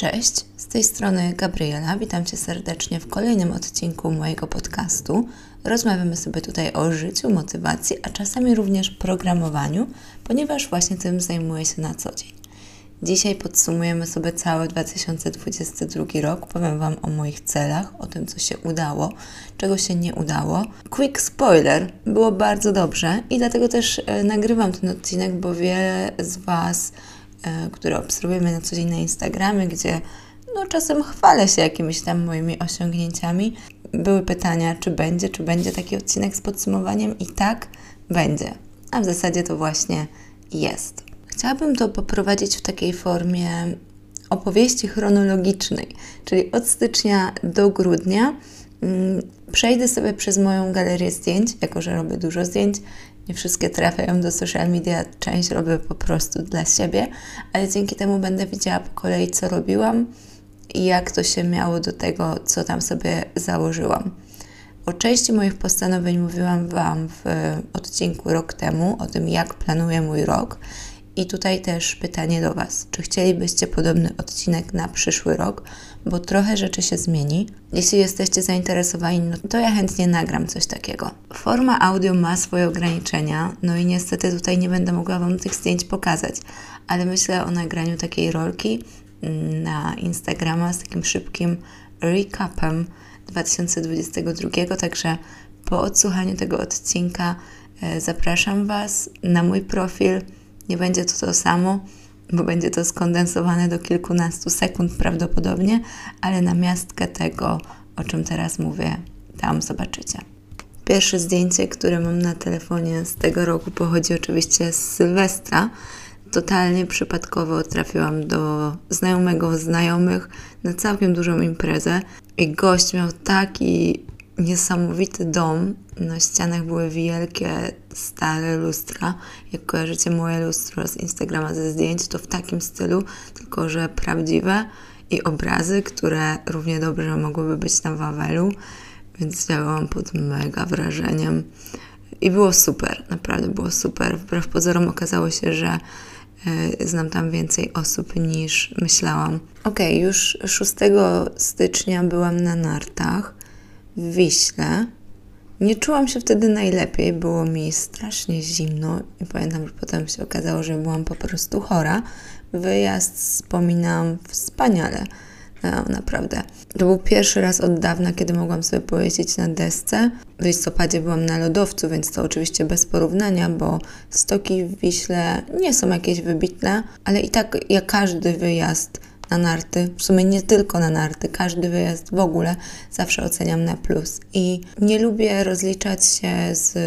Cześć, z tej strony Gabriela. Witam Cię serdecznie w kolejnym odcinku mojego podcastu. Rozmawiamy sobie tutaj o życiu, motywacji, a czasami również programowaniu, ponieważ właśnie tym zajmuję się na co dzień. Dzisiaj podsumujemy sobie cały 2022 rok. Powiem Wam o moich celach, o tym, co się udało, czego się nie udało. Quick spoiler, było bardzo dobrze i dlatego też e, nagrywam ten odcinek, bo wiele z Was które obserwujemy na co dzień na Instagramie, gdzie no, czasem chwalę się jakimiś tam moimi osiągnięciami. Były pytania, czy będzie, czy będzie taki odcinek z podsumowaniem, i tak będzie. A w zasadzie to właśnie jest. Chciałabym to poprowadzić w takiej formie opowieści chronologicznej, czyli od stycznia do grudnia. Mm, przejdę sobie przez moją galerię zdjęć, jako że robię dużo zdjęć nie wszystkie trafiają do social media, część robię po prostu dla siebie, ale dzięki temu będę widziała po kolei, co robiłam i jak to się miało do tego, co tam sobie założyłam. O części moich postanowień mówiłam Wam w odcinku rok temu, o tym, jak planuję mój rok. I tutaj też pytanie do Was: czy chcielibyście podobny odcinek na przyszły rok? Bo trochę rzeczy się zmieni. Jeśli jesteście zainteresowani, no to ja chętnie nagram coś takiego. Forma audio ma swoje ograniczenia, no i niestety tutaj nie będę mogła Wam tych zdjęć pokazać, ale myślę o nagraniu takiej rolki mm, na Instagrama z takim szybkim recapem 2022, także po odsłuchaniu tego odcinka e, zapraszam Was na mój profil nie będzie to to samo, bo będzie to skondensowane do kilkunastu sekund prawdopodobnie, ale na miastkę tego, o czym teraz mówię, tam zobaczycie. Pierwsze zdjęcie, które mam na telefonie z tego roku, pochodzi oczywiście z Sylwestra. Totalnie przypadkowo trafiłam do znajomego znajomych na całkiem dużą imprezę i gość miał taki niesamowity dom. Na ścianach były wielkie, stare lustra. Jak kojarzycie moje lustro z Instagrama ze zdjęć, to w takim stylu, tylko że prawdziwe i obrazy, które równie dobrze mogłyby być na Wawelu, więc działałam pod mega wrażeniem. I było super, naprawdę było super. Wbrew pozorom okazało się, że y, znam tam więcej osób niż myślałam. Ok, już 6 stycznia byłam na nartach w Wiśle. Nie czułam się wtedy najlepiej, było mi strasznie zimno i pamiętam, że potem się okazało, że byłam po prostu chora. Wyjazd wspominam wspaniale, no, naprawdę. To był pierwszy raz od dawna, kiedy mogłam sobie pojeździć na desce. W listopadzie byłam na lodowcu, więc to oczywiście bez porównania, bo stoki w Wiśle nie są jakieś wybitne, ale i tak jak każdy wyjazd na narty, w sumie nie tylko na narty, każdy wyjazd w ogóle zawsze oceniam na plus. I nie lubię rozliczać się z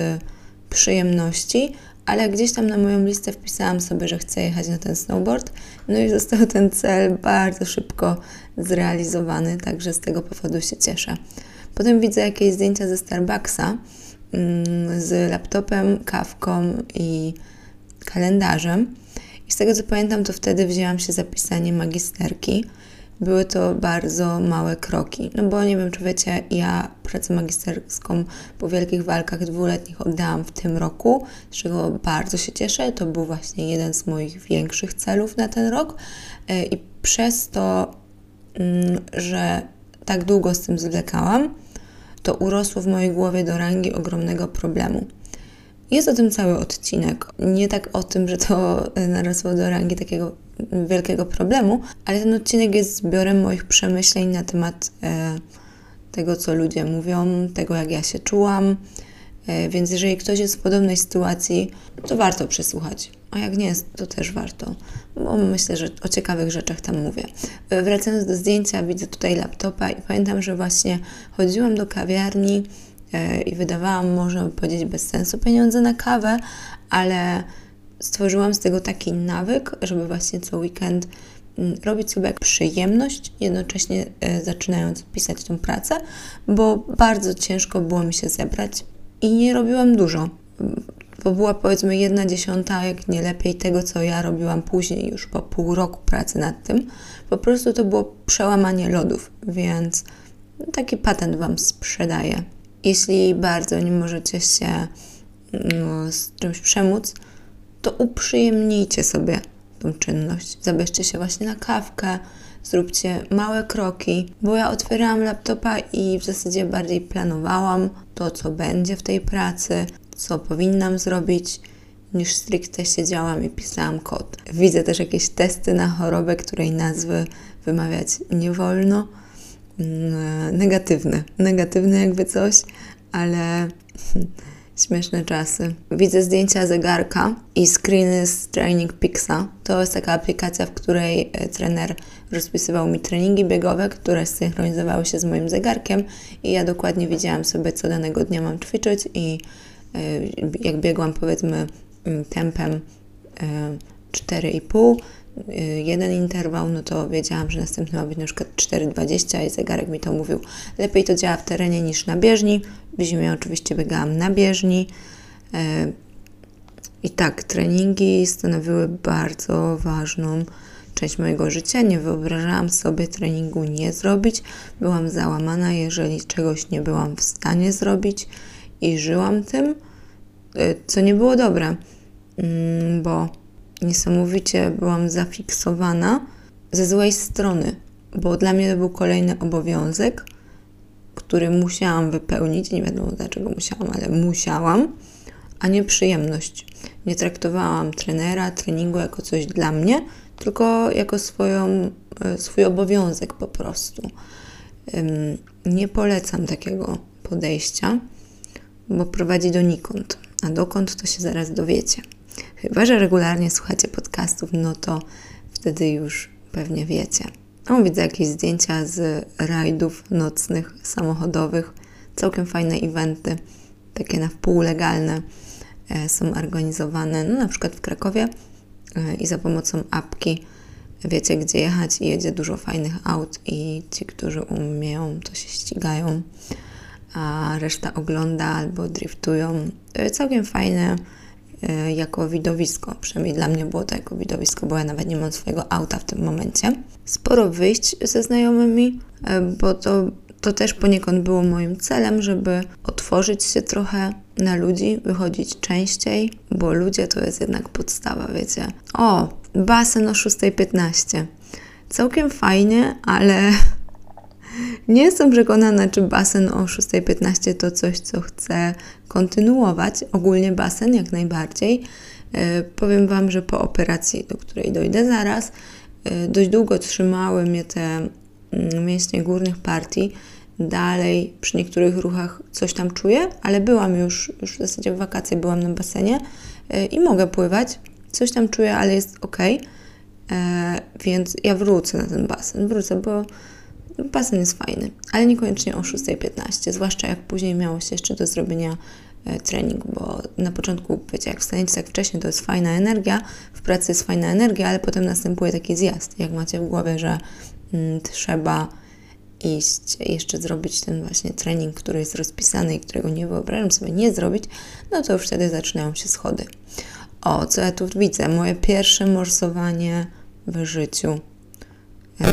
przyjemności, ale gdzieś tam na moją listę wpisałam sobie, że chcę jechać na ten snowboard. No i został ten cel bardzo szybko zrealizowany, także z tego powodu się cieszę. Potem widzę jakieś zdjęcia ze Starbucksa mm, z laptopem, kawką i kalendarzem. I z tego co pamiętam, to wtedy wzięłam się za pisanie magisterki. Były to bardzo małe kroki, no bo nie wiem, czy wiecie, ja pracę magisterską po wielkich walkach dwuletnich oddałam w tym roku, z czego bardzo się cieszę. To był właśnie jeden z moich większych celów na ten rok e, i przez to, mm, że tak długo z tym zwlekałam, to urosło w mojej głowie do rangi ogromnego problemu. Jest o tym cały odcinek. Nie tak o tym, że to narosło do rangi takiego wielkiego problemu, ale ten odcinek jest zbiorem moich przemyśleń na temat e, tego, co ludzie mówią, tego, jak ja się czułam. E, więc jeżeli ktoś jest w podobnej sytuacji, to warto przesłuchać. A jak nie to też warto, bo myślę, że o ciekawych rzeczach tam mówię. E, wracając do zdjęcia, widzę tutaj laptopa i pamiętam, że właśnie chodziłam do kawiarni E, i wydawałam, można by powiedzieć, bez sensu pieniądze na kawę, ale stworzyłam z tego taki nawyk, żeby właśnie co weekend mm, robić sobie przyjemność, jednocześnie e, zaczynając pisać tą pracę, bo bardzo ciężko było mi się zebrać i nie robiłam dużo. Bo była powiedzmy jedna dziesiąta, jak nie lepiej, tego, co ja robiłam później, już po pół roku pracy nad tym. Po prostu to było przełamanie lodów, więc taki patent Wam sprzedaję. Jeśli bardzo nie możecie się no, z czymś przemóc, to uprzyjemnijcie sobie tą czynność. Zabierzcie się właśnie na kawkę, zróbcie małe kroki, bo ja otwierałam laptopa i w zasadzie bardziej planowałam to, co będzie w tej pracy, co powinnam zrobić, niż stricte siedziałam i pisałam kod. Widzę też jakieś testy na chorobę, której nazwy wymawiać nie wolno. Mm, negatywne, negatywne jakby coś, ale śmieszne czasy. Widzę zdjęcia zegarka i screeny z Training Pixa. To jest taka aplikacja, w której e, trener rozpisywał mi treningi biegowe, które synchronizowały się z moim zegarkiem i ja dokładnie wiedziałam sobie, co danego dnia mam ćwiczyć i e, jak biegłam powiedzmy mm, tempem 4,5 e, jeden interwał, no to wiedziałam, że następny ma być na przykład 4,20 i zegarek mi to mówił. Lepiej to działa w terenie niż na bieżni. W zimie oczywiście biegałam na bieżni. I tak, treningi stanowiły bardzo ważną część mojego życia. Nie wyobrażałam sobie treningu nie zrobić. Byłam załamana, jeżeli czegoś nie byłam w stanie zrobić i żyłam tym, y, co nie było dobre, mm, bo niesamowicie byłam zafiksowana ze złej strony, bo dla mnie to był kolejny obowiązek, który musiałam wypełnić. Nie wiadomo dlaczego musiałam, ale musiałam, a nie przyjemność. Nie traktowałam trenera, treningu jako coś dla mnie, tylko jako swoją, e, swój obowiązek po prostu. Nie polecam takiego podejścia, bo prowadzi donikąd, a dokąd to się zaraz dowiecie. Chyba, że regularnie słuchacie podcastów, no to wtedy już pewnie wiecie. No, widzę jakieś zdjęcia z rajdów nocnych, samochodowych, całkiem fajne eventy, takie na wpół legalne e, są organizowane, no na przykład w Krakowie E, i za pomocą apki wiecie, gdzie jechać i jedzie dużo fajnych aut i ci, którzy umieją, to się ścigają, a reszta ogląda albo driftują. Całkiem fajne e, jako widowisko, przynajmniej dla mnie było to jako widowisko, bo ja nawet nie mam swojego auta w tym momencie. Sporo wyjść ze znajomymi, e, bo to to też poniekąd było moim celem, żeby otworzyć się trochę na ludzi, wychodzić częściej, bo ludzie to jest jednak podstawa, wiecie. O, basen o 6.15. Całkiem fajnie, ale nie jestem przekonana, czy basen o 6.15 to coś, co chcę kontynuować. Ogólnie basen jak najbardziej. E, powiem Wam, że po operacji, do której dojdę zaraz, e, dość długo trzymały mnie te mm, mięśnie górnych partii dalej przy niektórych ruchach coś tam czuję, ale byłam już, już w zasadzie w wakacje byłam na basenie yy, i mogę pływać. Coś tam czuję, ale jest ok. Więc ja wrócę na ten basen. Wrócę, bo basen jest fajny, ale niekoniecznie o 6.15, zwłaszcza jak później miało się jeszcze do zrobienia yy, trening, bo na początku, wiecie, jak wstaniecie tak wcześnie, to jest fajna energia, w pracy jest fajna energia, ale potem następuje taki zjazd, jak macie w głowie, że mm, trzeba iść, jeszcze zrobić ten właśnie trening, który jest rozpisany i którego nie wyobrażam sobie nie zrobić, no to już wtedy zaczynają się schody. O, co ja tu widzę? Moje pierwsze morsowanie w życiu e,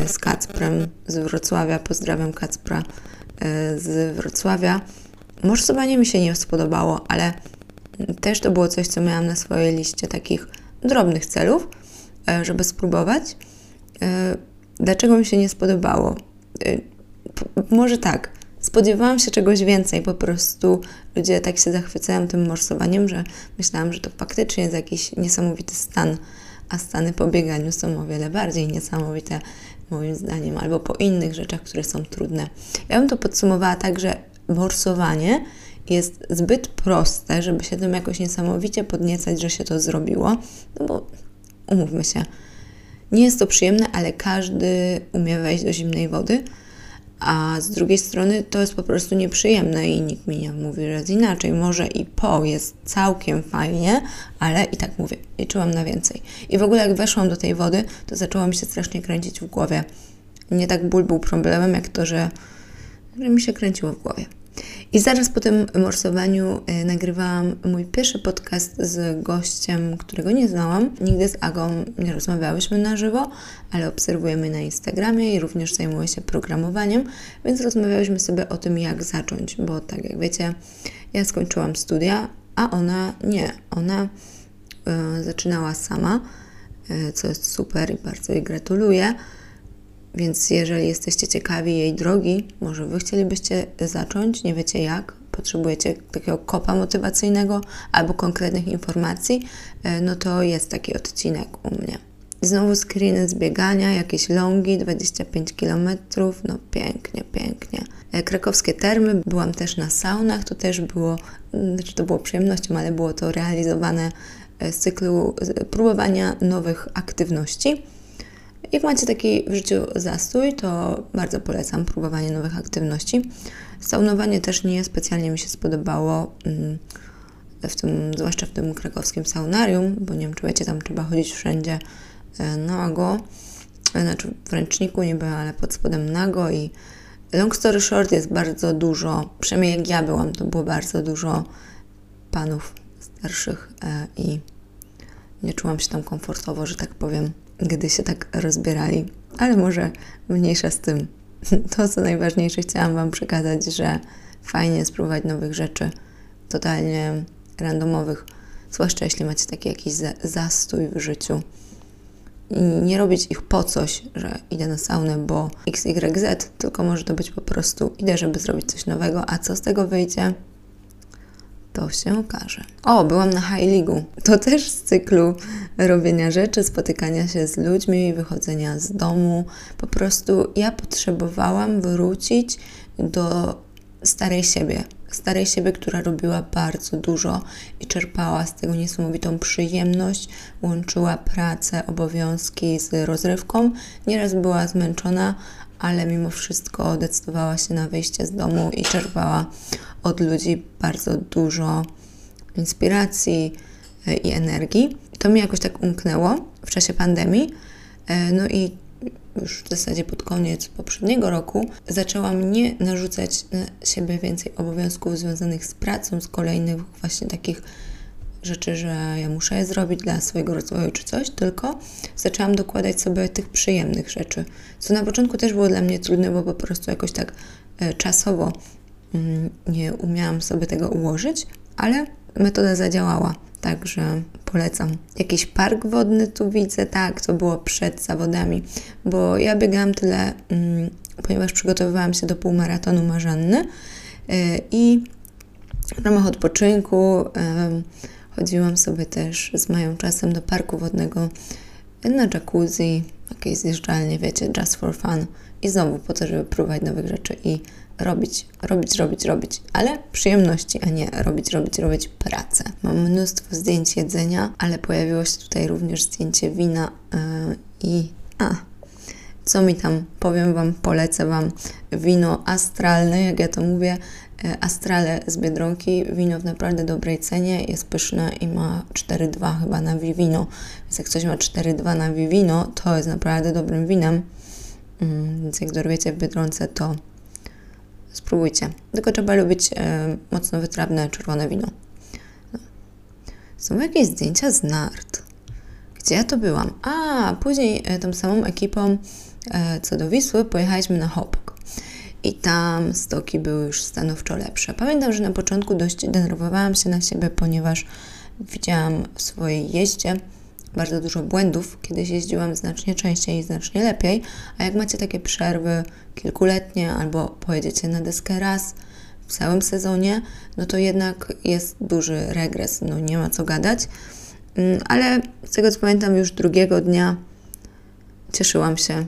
z Kacprem z Wrocławia. Pozdrawiam Kacpra e, z Wrocławia. Morsowanie mi się nie spodobało, ale też to było coś, co miałam na swojej liście takich drobnych celów, e, żeby spróbować. Dlaczego mi się nie spodobało? może tak, spodziewałam się czegoś więcej, po prostu ludzie tak się zachwycają tym morsowaniem, że myślałam, że to faktycznie jest jakiś niesamowity stan, a stany po bieganiu są o wiele bardziej niesamowite moim zdaniem, albo po innych rzeczach, które są trudne. Ja bym to podsumowała tak, że morsowanie jest zbyt proste, żeby się tym jakoś niesamowicie podniecać, że się to zrobiło, no bo umówmy się, nie jest to przyjemne, ale każdy umie wejść do zimnej wody, a z drugiej strony to jest po prostu nieprzyjemne i nikt mi nie mówi, że jest inaczej. Może i po jest całkiem fajnie, ale i tak mówię, liczyłam na więcej. I w ogóle jak weszłam do tej wody, to zaczęło mi się strasznie kręcić w głowie. Nie tak ból był problemem, jak to, że, że mi się kręciło w głowie. I zaraz po tym morsowaniu y, nagrywałam mój pierwszy podcast z gościem, którego nie znałam. Nigdy z Agą nie rozmawiałyśmy na żywo, ale obserwujemy na Instagramie i również zajmuje się programowaniem, więc rozmawiałyśmy sobie o tym, jak zacząć, bo tak jak wiecie, ja skończyłam studia, a ona nie. Ona y, zaczynała sama, y, co jest super i bardzo jej gratuluję Więc jeżeli jesteście ciekawi jej drogi, może Wy chcielibyście zacząć, nie wiecie jak, potrzebujecie takiego kopa motywacyjnego albo konkretnych informacji, e, no to jest taki odcinek u mnie. Znowu screeny z biegania, jakieś longi, 25 km, no pięknie, pięknie. E, krakowskie termy, byłam też na saunach, to też było, znaczy to było przyjemnością, ale było to realizowane z cyklu próbowania nowych aktywności. Jak macie taki w życiu zastój, to bardzo polecam próbowanie nowych aktywności. Saunowanie też nie specjalnie mi się spodobało, mm, w tym, zwłaszcza w tym krakowskim saunarium, bo nie wiem, czy wiecie, tam trzeba chodzić wszędzie e, nago, znaczy w ręczniku niby, ale pod spodem nago i long story short jest bardzo dużo, przynajmniej jak ja byłam, to było bardzo dużo panów starszych e, i nie czułam się tam komfortowo, że tak powiem, gdy się tak rozbierali, ale może mniejsza z tym. To, co najważniejsze, chciałam Wam przekazać, że fajnie spróbować nowych rzeczy, totalnie randomowych, zwłaszcza jeśli macie taki jakiś zastój w życiu. I nie robić ich po coś, że idę na saunę, bo XYZ, tylko może to być po prostu idę, żeby zrobić coś nowego, a co z tego wyjdzie, to się okaże. O, byłam na High League. To też z cyklu robienia rzeczy, spotykania się z ludźmi, wychodzenia z domu. Po prostu ja potrzebowałam wrócić do starej siebie. Starej siebie, która robiła bardzo dużo i czerpała z tego niesamowitą przyjemność, łączyła pracę, obowiązki z rozrywką. Nieraz była zmęczona, ale mimo wszystko decydowała się na wyjście z domu i czerpała od ludzi bardzo dużo inspiracji e, i energii. To mi jakoś tak umknęło w czasie pandemii. E, no i już w zasadzie pod koniec poprzedniego roku zaczęłam nie narzucać na siebie więcej obowiązków związanych z pracą, z kolejnych właśnie takich rzeczy, że ja muszę je zrobić dla swojego rozwoju czy coś, tylko zaczęłam dokładać sobie tych przyjemnych rzeczy. Co na początku też było dla mnie trudne, bo po prostu jakoś tak e, czasowo nie umiałam sobie tego ułożyć, ale metoda zadziałała. Także polecam. Jakiś park wodny tu widzę, tak, to było przed zawodami, bo ja biegałam tyle, mm, ponieważ przygotowywałam się do półmaratonu Marzanny i w ramach odpoczynku chodziłam sobie też z moją czasem do parku wodnego na jacuzzi, jakieś zjeżdżalnie, wiecie, just for fun. I znowu po to, żeby próbować nowych rzeczy i robić, robić, robić, robić, ale przyjemności, a nie robić, robić, robić pracę. Mam mnóstwo zdjęć jedzenia, ale pojawiło się tutaj również zdjęcie wina yy, i a, co mi tam, powiem Wam, polecę Wam wino astralne, jak ja to mówię, e, Astrale z Biedronki, wino w naprawdę dobrej cenie, jest pyszne i ma 4,2 chyba na Vivino, więc jak coś ma 4,2 na Vivino, to jest naprawdę dobrym winem, mm, więc jak dorwiecie w Biedronce, to spróbujcie. Tylko trzeba lubić e, mocno wytrawne czerwone wino. No. Są jakieś zdjęcia z nart. Gdzie ja to byłam? A, później e, tą samą ekipą e, co do Wisły pojechaliśmy na Hopok. I tam stoki były już stanowczo lepsze. Pamiętam, że na początku dość denerwowałam się na siebie, ponieważ widziałam w swojej jeździe bardzo dużo błędów. Kiedyś jeździłam znacznie częściej i znacznie lepiej, a jak macie takie przerwy kilkuletnie albo pojedziecie na deskę raz w całym sezonie, no to jednak jest duży regres, no nie ma co gadać. Mm, ale z tego co pamiętam, już drugiego dnia cieszyłam się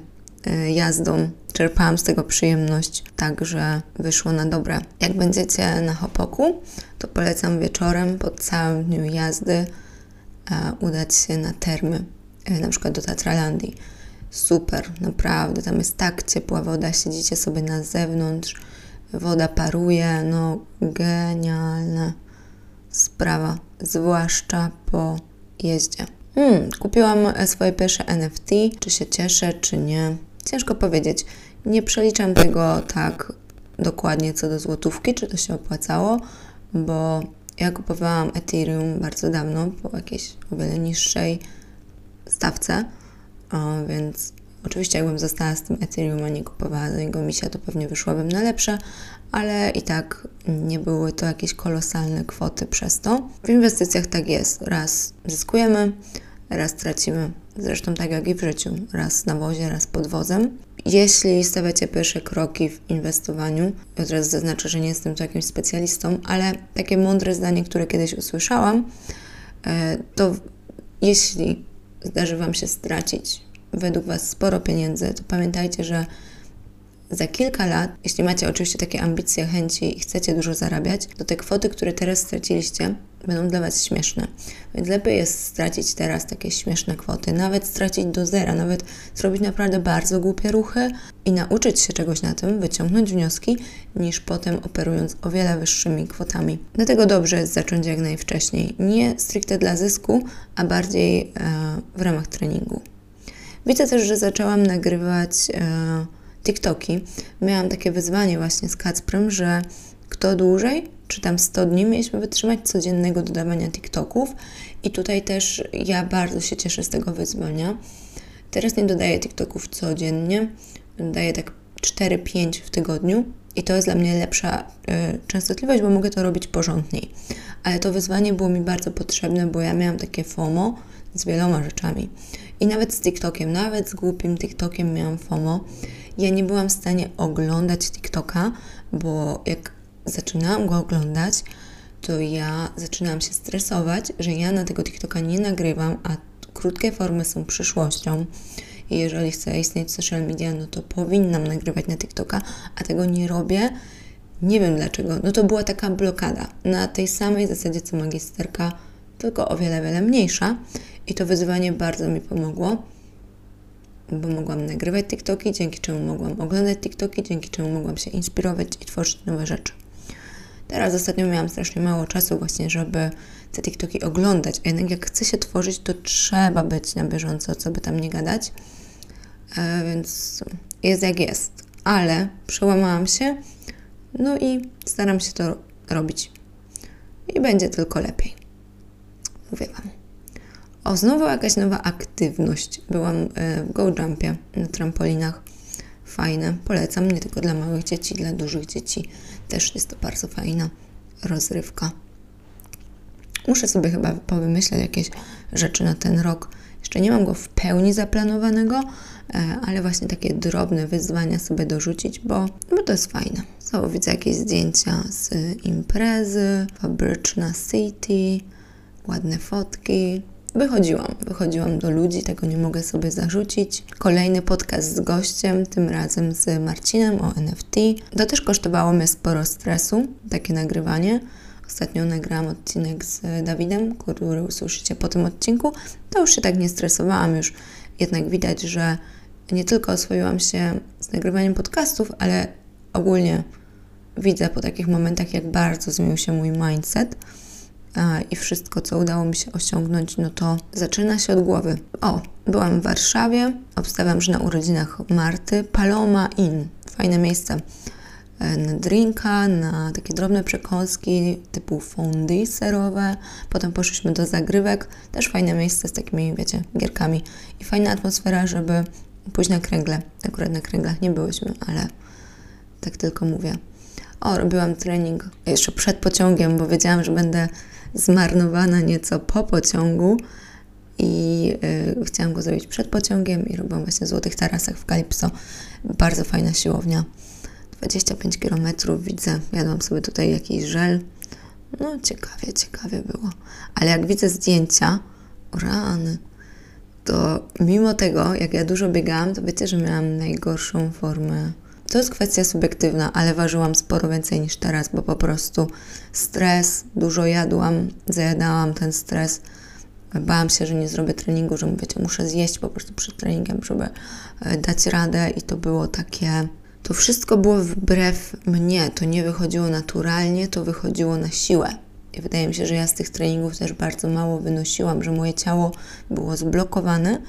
y, jazdą, czerpałam z tego przyjemność, także wyszło na dobre. Jak będziecie na Hopoku, to polecam wieczorem po całym dniu jazdy udać się na termy, e, na przykład do Tatralandii. Super, naprawdę, tam jest tak ciepła woda, siedzicie sobie na zewnątrz, woda paruje, no genialna sprawa, zwłaszcza po jeździe. Hmm, kupiłam swoje pierwsze NFT, czy się cieszę, czy nie. Ciężko powiedzieć. Nie przeliczam tego tak dokładnie co do złotówki, czy to się opłacało, bo ja kupowałam Ethereum bardzo dawno, po jakiejś o wiele niższej stawce, więc oczywiście jakbym została z tym Ethereum, a nie kupowała do niego misia, to pewnie wyszłabym na lepsze, ale i tak nie były to jakieś kolosalne kwoty przez to. W inwestycjach tak jest. Raz zyskujemy, raz tracimy. Zresztą tak jak i w życiu. Raz na wozie, raz pod wozem. Jeśli stawiacie pierwsze kroki w inwestowaniu, od razu zaznaczę, że nie jestem tu jakimś specjalistą, ale takie mądre zdanie, które kiedyś usłyszałam, e, to jeśli zdarzy Wam się stracić według Was sporo pieniędzy, to pamiętajcie, że za kilka lat, jeśli macie oczywiście takie ambicje, chęci i chcecie dużo zarabiać, to te kwoty, które teraz straciliście, będą dla Was śmieszne. Więc lepiej jest stracić teraz takie śmieszne kwoty, nawet stracić do zera, nawet zrobić naprawdę bardzo głupie ruchy i nauczyć się czegoś na tym, wyciągnąć wnioski, niż potem operując o wiele wyższymi kwotami. Dlatego dobrze jest zacząć jak najwcześniej. Nie stricte dla zysku, a bardziej e, w ramach treningu. Widzę też, że zaczęłam nagrywać e, TikToki. Miałam takie wyzwanie właśnie z Kacprem, że kto dłużej, czy tam 100 dni mieliśmy wytrzymać codziennego dodawania TikToków i tutaj też ja bardzo się cieszę z tego wyzwania. Teraz nie dodaję TikToków codziennie, dodaję tak 4-5 w tygodniu i to jest dla mnie lepsza y, częstotliwość, bo mogę to robić porządniej. Ale to wyzwanie było mi bardzo potrzebne, bo ja miałam takie FOMO z wieloma rzeczami. I nawet z TikTokiem, nawet z głupim TikTokiem miałam FOMO. Ja nie byłam w stanie oglądać TikToka, bo jak zaczynałam go oglądać, to ja zaczynałam się stresować, że ja na tego TikToka nie nagrywam, a krótkie formy są przyszłością. I jeżeli chcę istnieć w social media, no to powinnam nagrywać na TikToka, a tego nie robię. Nie wiem dlaczego. No to była taka blokada. Na tej samej zasadzie co magisterka, tylko o wiele, wiele mniejsza. I to wyzwanie bardzo mi pomogło, bo mogłam nagrywać TikToki, dzięki czemu mogłam oglądać TikToki, dzięki czemu mogłam się inspirować i tworzyć nowe rzeczy. Teraz ostatnio miałam strasznie mało czasu właśnie, żeby te TikToki oglądać, a jednak jak chce się tworzyć, to trzeba być na bieżąco, co by tam nie gadać. E, więc jest jak jest. Ale przełamałam się, no i staram się to robić. I będzie tylko lepiej. Mówię Wam. O, znowu jakaś nowa aktywność. Byłam e, w Go Jumpie na trampolinach. Fajne, polecam nie tylko dla małych dzieci, dla dużych dzieci. Też jest to bardzo fajna rozrywka. Muszę sobie chyba powymyśleć jakieś rzeczy na ten rok. Jeszcze nie mam go w pełni zaplanowanego, e, ale właśnie takie drobne wyzwania sobie dorzucić, bo, bo to jest fajne. Znowu widzę jakieś zdjęcia z imprezy, fabryczna city, ładne fotki. Wychodziłam, wychodziłam do ludzi, tego nie mogę sobie zarzucić. Kolejny podcast z gościem, tym razem z Marcinem o NFT. To też kosztowało mnie sporo stresu, takie nagrywanie. Ostatnio nagrałam odcinek z Dawidem, który usłyszycie po tym odcinku. To już się tak nie stresowałam, już jednak widać, że nie tylko oswoiłam się z nagrywaniem podcastów, ale ogólnie widzę po takich momentach, jak bardzo zmienił się mój mindset i wszystko, co udało mi się osiągnąć, no to zaczyna się od głowy. O, byłam w Warszawie, obstawiam, że na urodzinach Marty, Paloma Inn, fajne miejsce e, na drinka, na takie drobne przekąski typu fondy serowe. Potem poszliśmy do zagrywek, też fajne miejsce z takimi, wiecie, gierkami i fajna atmosfera, żeby pójść na kręgle. Akurat na kręglach nie byłyśmy, ale tak tylko mówię. O, robiłam trening jeszcze przed pociągiem, bo wiedziałam, że będę zmarnowana nieco po pociągu i y, chciałam go zrobić przed pociągiem i robiłam właśnie w Złotych Tarasach w Kalipso. Bardzo fajna siłownia. 25 km widzę, jadłam sobie tutaj jakiś żel. No ciekawie, ciekawie było. Ale jak widzę zdjęcia, rany, to mimo tego, jak ja dużo biegałam, to wiecie, że miałam najgorszą formę to jest kwestia subiektywna, ale ważyłam sporo więcej niż teraz, bo po prostu stres, dużo jadłam, zajadałam ten stres. Bałam się, że nie zrobię treningu, że wiecie, muszę zjeść po prostu przed treningiem, żeby e, dać radę i to było takie... To wszystko było wbrew mnie, to nie wychodziło naturalnie, to wychodziło na siłę. I wydaje mi się, że ja z tych treningów też bardzo mało wynosiłam, że moje ciało było zblokowane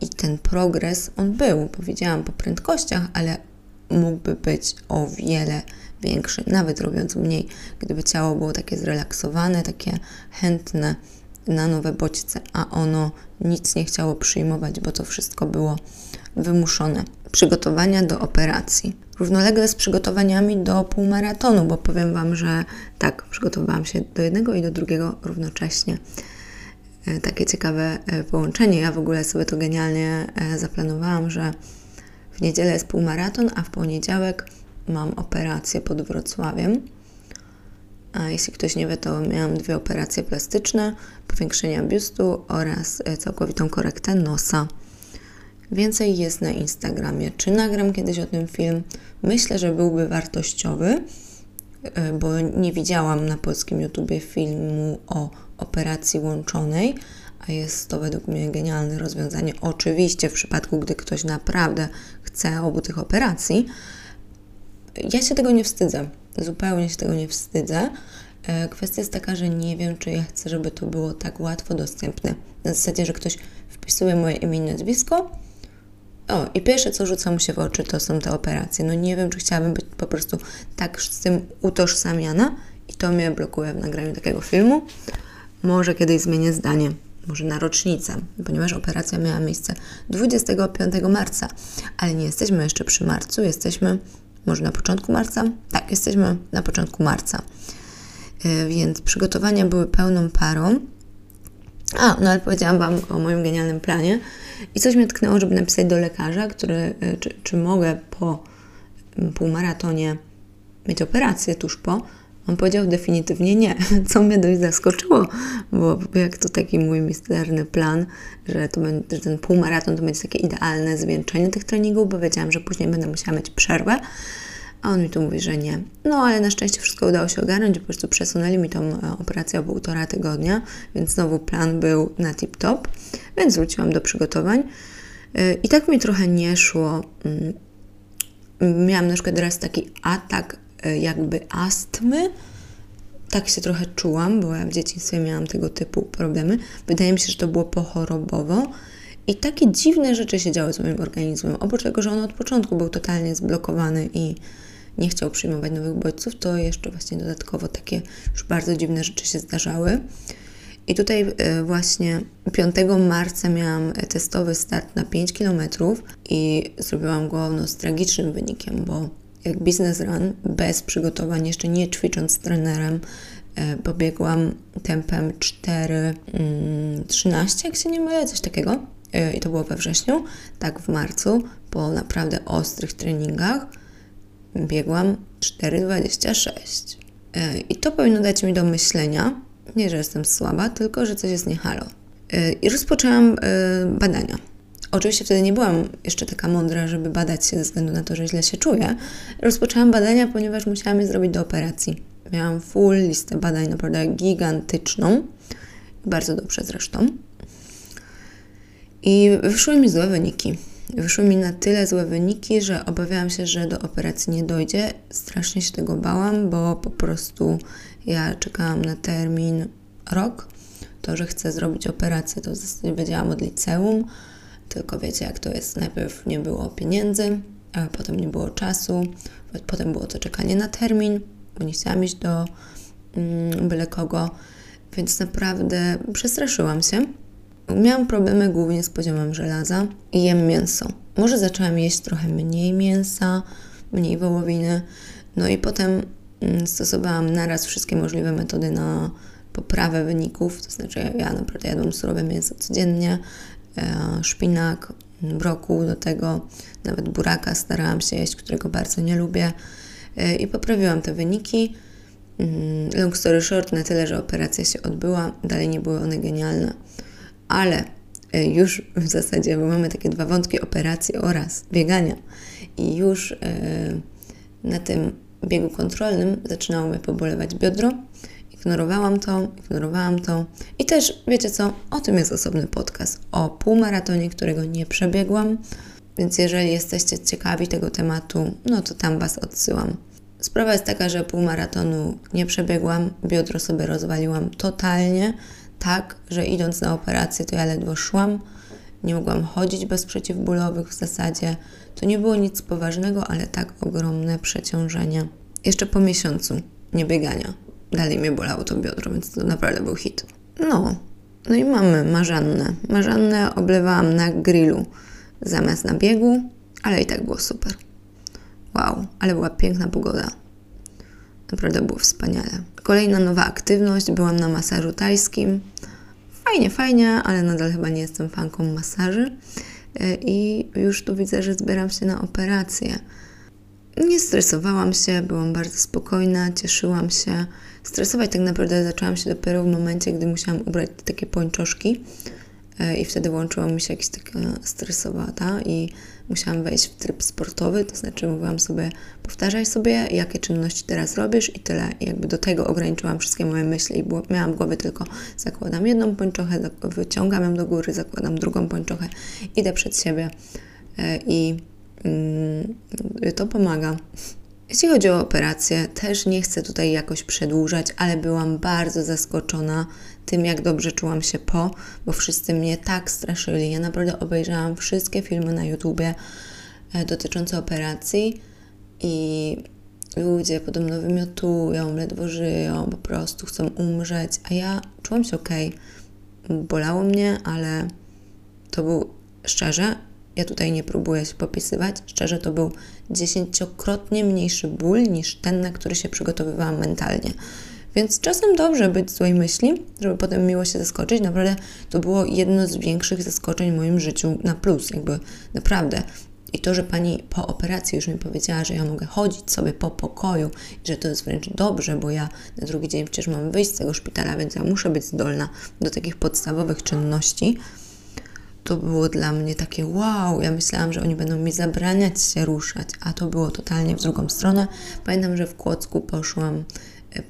i ten progres, on był, powiedziałam, po prędkościach, ale mógłby być o wiele większy, nawet robiąc mniej, gdyby ciało było takie zrelaksowane, takie chętne na nowe bodźce, a ono nic nie chciało przyjmować, bo to wszystko było wymuszone. Przygotowania do operacji. Równolegle z przygotowaniami do półmaratonu, bo powiem Wam, że tak, przygotowałam się do jednego i do drugiego równocześnie. E, takie ciekawe e, połączenie. Ja w ogóle sobie to genialnie e, zaplanowałam, że W niedzielę jest półmaraton, a w poniedziałek mam operację pod Wrocławiem. A jeśli ktoś nie wie, to miałam dwie operacje plastyczne, powiększenia biustu oraz e, całkowitą korektę nosa. Więcej jest na Instagramie. Czy nagram kiedyś o tym film? Myślę, że byłby wartościowy, e, bo nie widziałam na polskim YouTubie filmu o operacji łączonej, a jest to według mnie genialne rozwiązanie. Oczywiście w przypadku, gdy ktoś naprawdę chce obu tych operacji. Ja się tego nie wstydzę. Zupełnie się tego nie wstydzę. E, kwestia jest taka, że nie wiem, czy ja chcę, żeby to było tak łatwo dostępne. Na zasadzie, że ktoś wpisuje moje imię i nazwisko. O, i pierwsze, co rzuca mu się w oczy, to są te operacje. No nie wiem, czy chciałabym być po prostu tak z tym utożsamiana i to mnie blokuje w nagraniu takiego filmu. Może kiedyś zmienię zdanie, może na rocznicę, ponieważ operacja miała miejsce 25 marca, ale nie jesteśmy jeszcze przy marcu, jesteśmy może na początku marca? Tak, jesteśmy na początku marca. E, więc przygotowania były pełną parą. A, no ale powiedziałam Wam o moim genialnym planie i coś mnie tknęło, żeby napisać do lekarza, który, e, czy, czy mogę po półmaratonie mieć operację tuż po. On powiedział definitywnie nie, co mnie dość zaskoczyło, bo jak to taki mój misterny plan, że, to będzie, że ten półmaraton to będzie takie idealne zwieńczenie tych treningów, bo wiedziałam, że później będę musiała mieć przerwę, a on mi tu mówi, że nie. No ale na szczęście wszystko udało się ogarnąć, po prostu przesunęli mi tą e, operację o półtora tygodnia, więc znowu plan był na tip-top, więc wróciłam do przygotowań. E, I tak mi trochę nie szło. Mm, miałam na przykład raz taki atak jakby astmy, tak się trochę czułam, bo ja w dzieciństwie miałam tego typu problemy. Wydaje mi się, że to było pochorobowo. I takie dziwne rzeczy się działy z moim organizmem. Oprócz tego, że on od początku był totalnie zblokowany i nie chciał przyjmować nowych bodźców, to jeszcze właśnie dodatkowo takie już bardzo dziwne rzeczy się zdarzały. I tutaj e, właśnie 5 marca miałam testowy start na 5 km i zrobiłam go no, z tragicznym wynikiem, bo jak biznes run, bez przygotowań, jeszcze nie ćwicząc z trenerem, e, pobiegłam tempem 4,13, mm, jak się nie mylę, coś takiego. E, I to było we wrześniu. Tak w marcu, po naprawdę ostrych treningach, biegłam 4,26. E, I to powinno dać mi do myślenia, nie, że jestem słaba, tylko że coś jest niehalo. I rozpoczęłam badania Oczywiście wtedy nie byłam jeszcze taka mądra, żeby badać się ze względu na to, że źle się czuję. Rozpoczęłam badania, ponieważ musiałam je zrobić do operacji. Miałam full listę badań, naprawdę gigantyczną. Bardzo dobrze zresztą. I wyszły mi złe wyniki. Wyszły mi na tyle złe wyniki, że obawiałam się, że do operacji nie dojdzie. Strasznie się tego bałam, bo po prostu ja czekałam na termin rok. To, że chcę zrobić operację, to w zasadzie wiedziałam od liceum tylko wiecie, jak to jest. Najpierw nie było pieniędzy, a potem nie było czasu, potem było to czekanie na termin, bo nie chciałam iść do mm, byle kogo, więc naprawdę przestraszyłam się. Miałam problemy głównie z poziomem żelaza i jem mięso. Może zaczęłam jeść trochę mniej mięsa, mniej wołowiny, no i potem mm, stosowałam naraz wszystkie możliwe metody na poprawę wyników, to znaczy ja naprawdę jadłam surowe mięso codziennie, szpinak, brokuł, do tego nawet buraka starałam się jeść, którego bardzo nie lubię. E, i poprawiłam te wyniki. Mm, long story short, na tyle, że operacja się odbyła, dalej nie były one genialne, ale e, już w zasadzie, bo mamy takie dwa wątki operacji oraz biegania. I już na tym biegu kontrolnym zaczynało mnie pobolewać biodro Ignorowałam to, ignorowałam to. I też, wiecie co, o tym jest osobny podcast. O półmaratonie, którego nie przebiegłam. Więc jeżeli jesteście ciekawi tego tematu, no to tam Was odsyłam. Sprawa jest taka, że półmaratonu nie przebiegłam, biodro sobie rozwaliłam totalnie, tak, że idąc na operację to ja ledwo szłam, nie mogłam chodzić bez przeciwbólowych w zasadzie. To nie było nic poważnego, ale tak ogromne przeciążenie. Jeszcze po miesiącu niebiegania dalej mnie bolało to biodro, więc to naprawdę był hit. No, no i mamy marzannę. Marzannę oblewałam na grillu zamiast na biegu, ale i tak było super. Wow, ale była piękna pogoda. Naprawdę było wspaniale. Kolejna nowa aktywność, byłam na masażu tajskim. Fajnie, fajnie, ale nadal chyba nie jestem fanką masaży. e, i już tu widzę, że zbieram się na operację. Nie stresowałam się, byłam bardzo spokojna, cieszyłam się. Stresować tak naprawdę zaczęłam się dopiero w momencie, gdy musiałam ubrać takie pończoszki e, i wtedy włączyła mi się jakaś taka stresowata i musiałam wejść w tryb sportowy, to znaczy mówiłam sobie, powtarzaj sobie, jakie czynności teraz robisz i tyle. I jakby do tego ograniczyłam wszystkie moje myśli i miałam w głowie tylko zakładam jedną pończochę, wyciągam ją do góry, zakładam drugą pończochę, idę przed siebie e, i mm, to pomaga. Jeśli chodzi o operację, też nie chcę tutaj jakoś przedłużać, ale byłam bardzo zaskoczona tym, jak dobrze czułam się po, bo wszyscy mnie tak straszyli. Ja naprawdę obejrzałam wszystkie filmy na YouTubie e, dotyczące operacji i ludzie podobno wymiotują, ledwo żyją, po prostu chcą umrzeć, a ja czułam się ok. Bolało mnie, ale to był szczerze ja tutaj nie próbuję się popisywać. Szczerze, to był dziesięciokrotnie mniejszy ból niż ten, na który się przygotowywałam mentalnie. Więc czasem dobrze być złej myśli, żeby potem miło się zaskoczyć. Naprawdę to było jedno z większych zaskoczeń w moim życiu na plus, jakby naprawdę. I to, że pani po operacji już mi powiedziała, że ja mogę chodzić sobie po pokoju i że to jest wręcz dobrze, bo ja na drugi dzień przecież mam wyjść z tego szpitala, więc ja muszę być zdolna do takich podstawowych czynności to było dla mnie takie wow. Ja myślałam, że oni będą mi zabraniać się ruszać, a to było totalnie w drugą stronę. Pamiętam, że w Kłodzku poszłam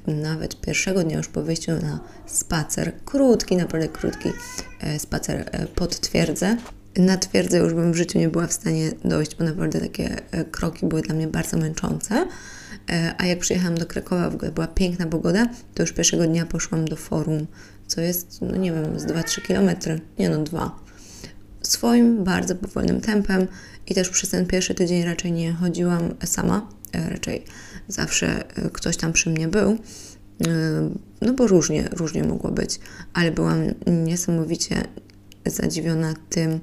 e, nawet pierwszego dnia już po wyjściu na spacer, krótki, naprawdę krótki e, spacer e, pod twierdzę. Na twierdzę już bym w życiu nie była w stanie dojść, bo naprawdę takie kroki były dla mnie bardzo męczące. A jak przyjechałam do Krakowa, w ogóle była piękna pogoda, to już pierwszego dnia poszłam do forum, co jest, no nie wiem, z 2-3 kilometry, nie no, dwa swoim bardzo powolnym tempem i też przez ten pierwszy tydzień raczej nie chodziłam sama, e, raczej zawsze e, ktoś tam przy mnie był. E, no bo różnie, różnie mogło być, ale byłam niesamowicie zadziwiona tym,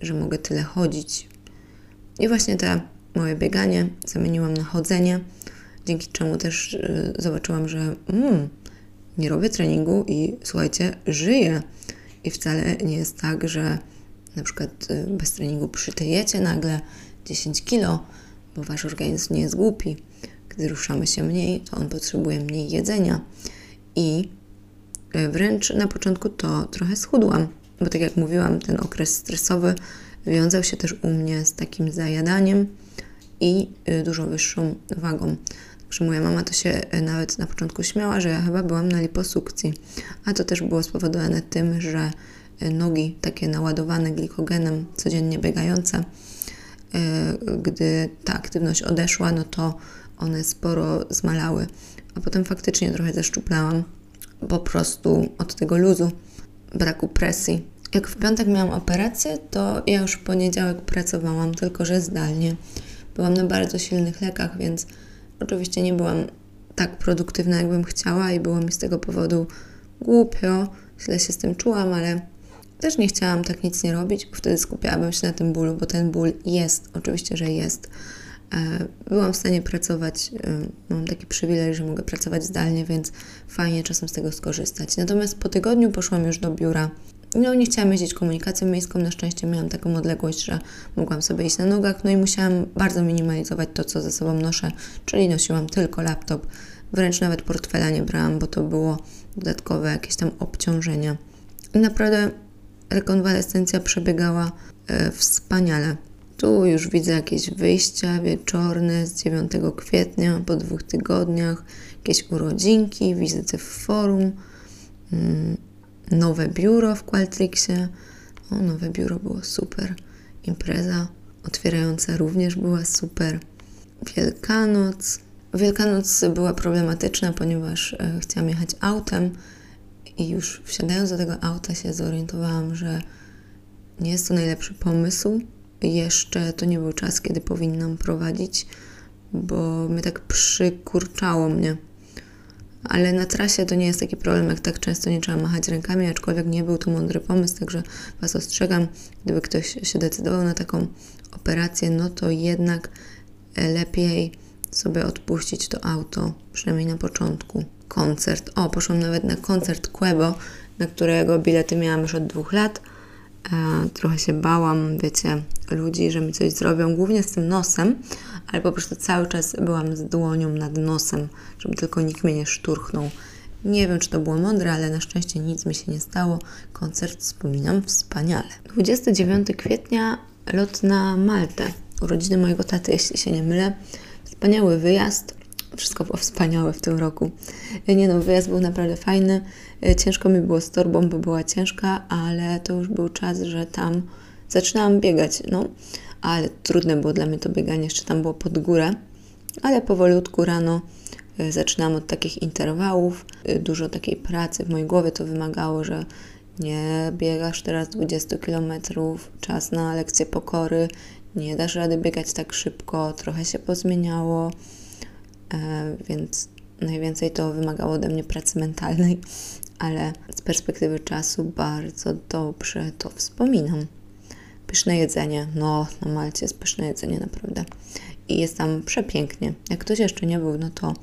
że mogę tyle chodzić. I właśnie te moje bieganie zamieniłam na chodzenie, dzięki czemu też zobaczyłam, że mm, nie robię treningu i słuchajcie, żyję. I wcale nie jest tak, że na przykład y, bez treningu przytyjecie nagle 10 kilo, bo wasz organizm nie jest głupi. Gdy ruszamy się mniej, to on potrzebuje mniej jedzenia. I y, wręcz na początku to trochę schudłam, bo tak jak mówiłam, ten okres stresowy wiązał się też u mnie z takim zajadaniem i y, dużo wyższą wagą. Także moja mama to się nawet na początku śmiała, że ja chyba byłam na liposukcji. A to też było spowodowane tym, że nogi takie naładowane glikogenem, codziennie biegające. E, gdy ta aktywność odeszła, no to one sporo zmalały, a potem faktycznie trochę zeszczuplałam, po prostu od tego luzu, braku presji. Jak w piątek miałam operację, to ja już w poniedziałek pracowałam, tylko że zdalnie. Byłam na bardzo silnych lekach, więc oczywiście nie byłam tak produktywna, jakbym chciała i było mi z tego powodu głupio. Źle się z tym czułam, ale też nie chciałam tak nic nie robić, bo wtedy skupiałabym się na tym bólu, bo ten ból jest, oczywiście, że jest. E, byłam w stanie pracować, e, mam taki przywilej, że mogę pracować zdalnie, więc fajnie czasem z tego skorzystać. Natomiast po tygodniu poszłam już do biura. No, nie chciałam jeździć komunikacją miejską, na szczęście miałam taką odległość, że mogłam sobie iść na nogach, no i musiałam bardzo minimalizować to, co ze sobą noszę, czyli nosiłam tylko laptop, wręcz nawet portfela nie brałam, bo to było dodatkowe jakieś tam obciążenia. I naprawdę rekonwalescencja przebiegała e, wspaniale. Tu już widzę jakieś wyjścia wieczorne z 9 kwietnia po dwóch tygodniach, jakieś urodzinki, wizyty w forum, mm, nowe biuro w Qualtricsie. O, nowe biuro było super. Impreza otwierająca również była super. Wielkanoc. Wielkanoc była problematyczna, ponieważ e, chciałam jechać autem i już wsiadając do tego auta się zorientowałam, że nie jest to najlepszy pomysł. Jeszcze to nie był czas, kiedy powinnam prowadzić, bo mnie tak przykurczało mnie. Ale na trasie to nie jest taki problem, jak tak często nie trzeba machać rękami, aczkolwiek nie był to mądry pomysł, także Was ostrzegam, gdyby ktoś się decydował na taką operację, no to jednak lepiej sobie odpuścić to auto, przynajmniej na początku koncert. O, poszłam nawet na koncert Quebo, na którego bilety miałam już od dwóch lat E, trochę się bałam, wiecie, ludzi, że mi coś zrobią, głównie z tym nosem, ale po prostu cały czas byłam z dłonią nad nosem, żeby tylko nikt mnie nie szturchnął. Nie wiem, czy to było mądre, ale na szczęście nic mi się nie stało. Koncert wspominam wspaniale. 29 kwietnia lot na Maltę. Urodziny mojego taty, jeśli się nie mylę. Wspaniały wyjazd. Wszystko było wspaniałe w tym roku. Nie no, wyjazd był naprawdę fajny. Ciężko mi było z torbą, bo była ciężka, ale to już był czas, że tam zaczynałam biegać. No, ale trudne było dla mnie to bieganie, jeszcze tam było pod górę. Ale powolutku rano e, zaczynałam od takich interwałów. E, dużo takiej pracy w mojej głowie to wymagało, że nie biegasz teraz 20 km, czas na lekcję pokory, nie dasz rady biegać tak szybko, trochę się pozmieniało, e, więc najwięcej to wymagało ode mnie pracy mentalnej, ale z perspektywy czasu bardzo dobrze to wspominam. Pyszne jedzenie, no na Malcie jest pyszne jedzenie naprawdę i jest tam przepięknie. Jak ktoś jeszcze nie był, no to,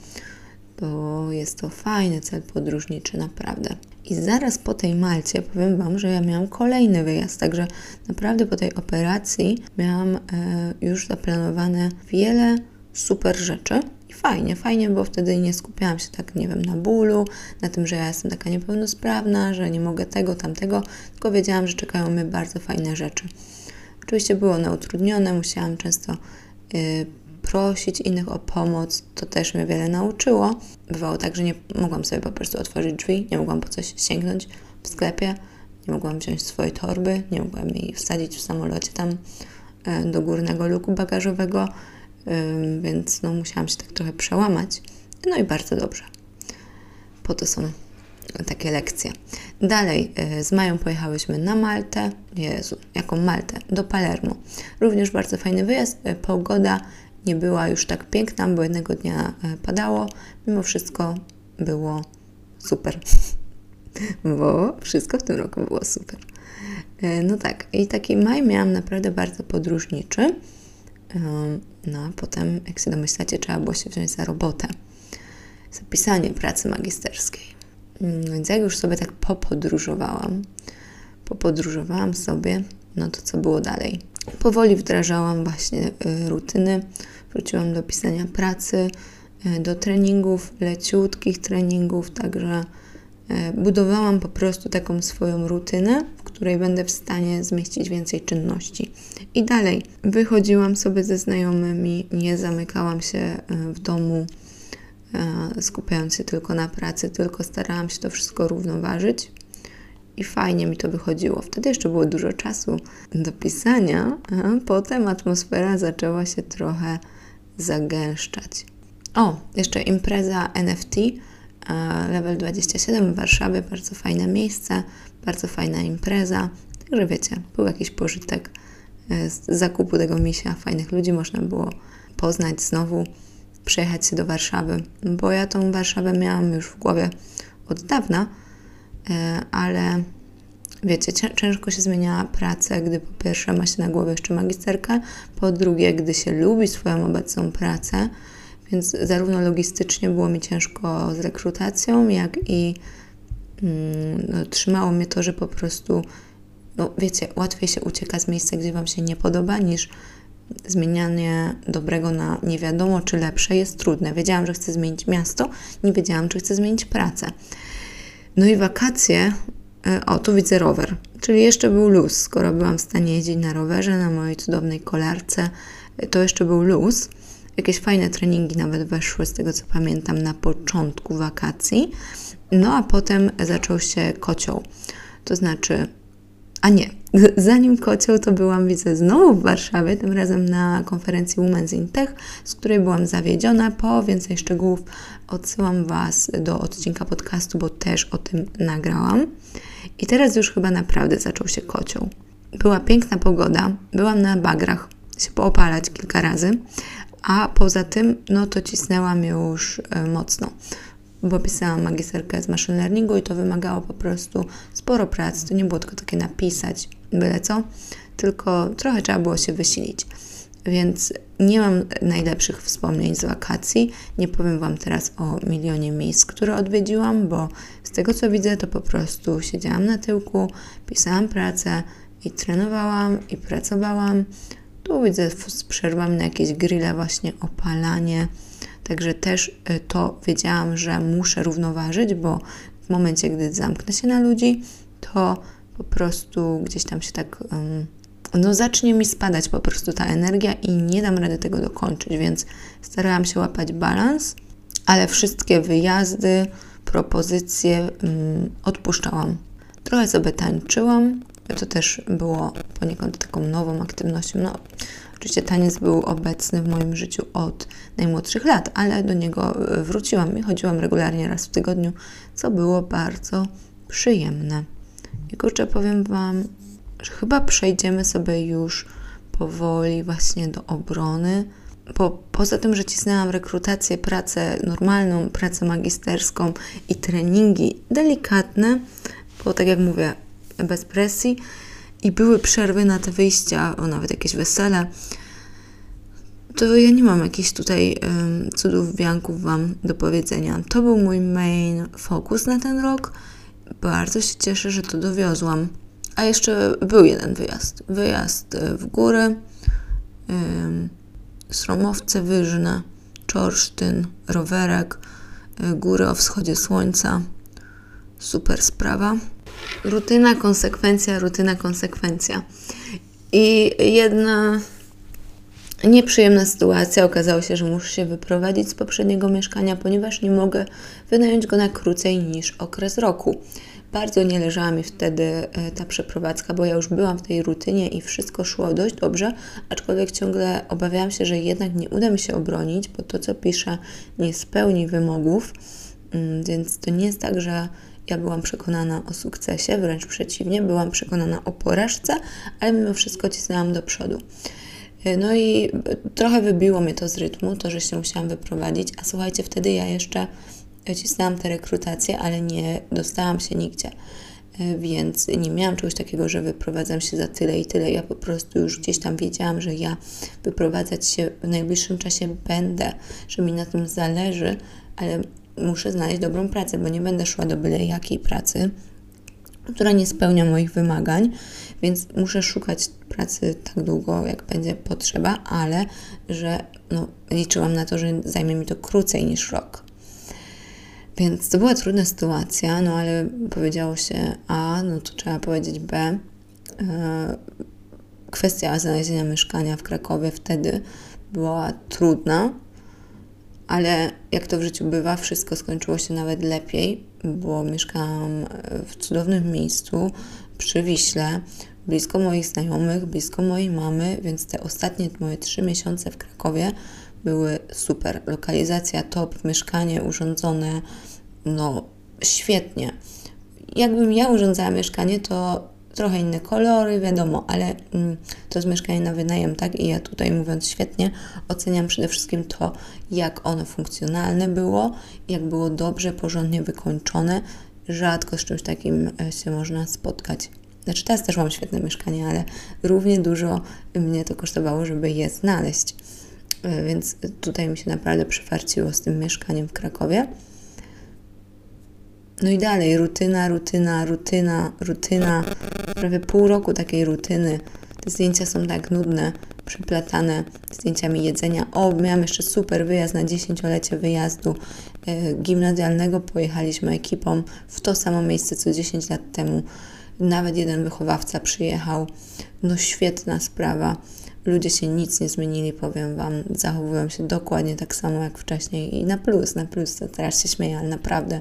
to jest to fajny cel podróżniczy, naprawdę. I zaraz po tej Malcie powiem Wam, że ja miałam kolejny wyjazd, także naprawdę po tej operacji miałam e, już zaplanowane wiele super rzeczy. Fajnie, fajnie, bo wtedy nie skupiałam się tak, nie wiem, na bólu, na tym, że ja jestem taka niepełnosprawna, że nie mogę tego, tamtego, tylko wiedziałam, że czekają mnie bardzo fajne rzeczy. Oczywiście było one utrudnione, musiałam często y, prosić innych o pomoc, to też mnie wiele nauczyło. Bywało tak, że nie mogłam sobie po prostu otworzyć drzwi, nie mogłam po coś sięgnąć w sklepie, nie mogłam wziąć swojej torby, nie mogłam jej wsadzić w samolocie tam e, do górnego luku bagażowego, więc no, musiałam się tak trochę przełamać. No i bardzo dobrze. Po to są takie lekcje. Dalej e, z Mają pojechałyśmy na Maltę. Jezu, jaką Maltę? Do Palermo. Również bardzo fajny wyjazd. E, pogoda nie była już tak piękna, bo jednego dnia e, padało. Mimo wszystko było super. bo wszystko w tym roku było super. No tak, i taki maj miałam naprawdę bardzo podróżniczy. No a potem, jak się domyślacie, trzeba było się wziąć za robotę. Zapisanie pracy magisterskiej. Mm, więc jak już sobie tak popodróżowałam, popodróżowałam sobie, no to co było dalej? Powoli wdrażałam właśnie y, rutyny, wróciłam do pisania pracy, y, do treningów, leciutkich treningów, także budowałam po prostu taką swoją rutynę, w której będę w stanie zmieścić więcej czynności. I dalej wychodziłam sobie ze znajomymi, nie zamykałam się w domu E, skupiając się tylko na pracy, tylko starałam się to wszystko równoważyć i fajnie mi to wychodziło. Wtedy jeszcze było dużo czasu do pisania, a potem atmosfera zaczęła się trochę zagęszczać. O, jeszcze impreza NFT e, Level 27 w Warszawie, bardzo fajne miejsce, bardzo fajna impreza. Także wiecie, był jakiś pożytek e, z zakupu tego misia, fajnych ludzi można było poznać znowu przejechać się do Warszawy, bo ja tą Warszawę miałam już w głowie od dawna, e, ale wiecie, ciężko się zmienia pracę, gdy po pierwsze ma się na głowie jeszcze magisterkę, po drugie, gdy się lubi swoją obecną pracę, więc zarówno logistycznie było mi ciężko z rekrutacją, jak i mm, no, trzymało mnie to, że po prostu, no wiecie, łatwiej się ucieka z miejsca, gdzie Wam się nie podoba, niż zmienianie dobrego na nie wiadomo czy lepsze jest trudne. Wiedziałam, że chcę zmienić miasto, nie wiedziałam, czy chcę zmienić pracę. No i wakacje, e, o tu widzę rower, czyli jeszcze był luz. Skoro byłam w stanie jeździć na rowerze, na mojej cudownej kolarce, e, to jeszcze był luz. Jakieś fajne treningi nawet weszły, z tego co pamiętam, na początku wakacji. No a potem zaczął się kocioł. To znaczy a nie, zanim kocioł, to byłam, widzę, znowu w Warszawie, tym razem na konferencji Women's in Tech, z której byłam zawiedziona. Po więcej szczegółów odsyłam Was do odcinka podcastu, bo też o tym nagrałam. I teraz już chyba naprawdę zaczął się kocioł. Była piękna pogoda, byłam na bagrach, się poopalać kilka razy, a poza tym, no to cisnęłam już e, mocno bo pisałam magisterkę z machine learningu i to wymagało po prostu sporo pracy. To nie było tylko takie napisać byle co, tylko trochę trzeba było się wysilić. Więc nie mam najlepszych wspomnień z wakacji. Nie powiem Wam teraz o milionie miejsc, które odwiedziłam, bo z tego co widzę, to po prostu siedziałam na tyłku, pisałam pracę i trenowałam, i pracowałam. Tu widzę z przerwami na jakieś grille, właśnie opalanie. Także też y, to wiedziałam, że muszę równoważyć, bo w momencie, gdy zamknę się na ludzi, to po prostu gdzieś tam się tak. Um, no zacznie mi spadać po prostu ta energia i nie dam rady tego dokończyć, więc starałam się łapać balans, ale wszystkie wyjazdy, propozycje odpuszczałam. Trochę sobie tańczyłam, to też było poniekąd taką nową aktywnością. No, oczywiście taniec był obecny w moim życiu od najmłodszych lat, ale do niego e, wróciłam i chodziłam regularnie raz w tygodniu, co było bardzo przyjemne. I kurczę, powiem Wam, że chyba przejdziemy sobie już powoli właśnie do obrony. Bo poza tym, że cisnęłam rekrutację, pracę normalną, pracę magisterską i treningi delikatne, bo tak jak mówię, bez presji i były przerwy na te wyjścia, o nawet jakieś wesele, to ja nie mam jakichś tutaj um, cudów, wianków Wam do powiedzenia. To był mój main fokus na ten rok. Bardzo się cieszę, że to dowiozłam. A jeszcze był jeden wyjazd. Wyjazd e, w górę, um, Sromowce Wyżne, Czorsztyn, rowerek, e, góry o wschodzie słońca. Super sprawa. Rutyna, konsekwencja, rutyna, konsekwencja. I jedna nieprzyjemna sytuacja. Okazało się, że muszę się wyprowadzić z poprzedniego mieszkania, ponieważ nie mogę wynająć go na krócej niż okres roku. Bardzo nie leżała mi wtedy e, ta przeprowadzka, bo ja już byłam w tej rutynie i wszystko szło dość dobrze, aczkolwiek ciągle obawiałam się, że jednak nie uda mi się obronić, bo to, co piszę, nie spełni wymogów. Mm, więc to nie jest tak, że ja byłam przekonana o sukcesie, wręcz przeciwnie, byłam przekonana o porażce, ale mimo wszystko cisnęłam do przodu. E, no i trochę wybiło mnie to z rytmu, to, że się musiałam wyprowadzić, a słuchajcie, wtedy ja jeszcze cisnęłam te rekrutacje, ale nie dostałam się nigdzie. Więc nie miałam czegoś takiego, że wyprowadzam się za tyle i tyle. Ja po prostu już gdzieś tam wiedziałam, że ja wyprowadzać się w najbliższym czasie będę, że mi na tym zależy, ale muszę znaleźć dobrą pracę, bo nie będę szła do byle jakiej pracy, która nie spełnia moich wymagań, więc muszę szukać pracy tak długo, jak będzie potrzeba, ale że no, liczyłam na to, że zajmie mi to krócej niż rok. Więc to była trudna sytuacja, no ale powiedziało się A, no to trzeba powiedzieć B. E, kwestia znalezienia mieszkania w Krakowie wtedy była trudna, ale jak to w życiu bywa, wszystko skończyło się nawet lepiej, bo mieszkałam w cudownym miejscu przy Wiśle, blisko moich znajomych, blisko mojej mamy, więc te ostatnie moje trzy miesiące w Krakowie były super. Lokalizacja top, mieszkanie urządzone, no świetnie. Jakbym ja urządzała mieszkanie, to trochę inne kolory, wiadomo, ale mm, to jest mieszkanie na wynajem, tak? I ja tutaj mówiąc świetnie, oceniam przede wszystkim to, jak ono funkcjonalne było, jak było dobrze, porządnie wykończone. Rzadko z czymś takim e, się można spotkać. Znaczy teraz też mam świetne mieszkanie, ale równie dużo mnie to kosztowało, żeby je znaleźć. E, więc tutaj mi się naprawdę przyfarciło z tym mieszkaniem w Krakowie. No i dalej, rutyna, rutyna, rutyna, rutyna. Prawie pół roku takiej rutyny. Te zdjęcia są tak nudne, przeplatane zdjęciami jedzenia. O, miałam jeszcze super wyjazd na dziesięciolecie wyjazdu e, gimnazjalnego. Pojechaliśmy ekipą w to samo miejsce co 10 lat temu. Nawet jeden wychowawca przyjechał. No świetna sprawa. Ludzie się nic nie zmienili, powiem Wam. Zachowują się dokładnie tak samo jak wcześniej i na plus, na plus. To teraz się śmieję, ale naprawdę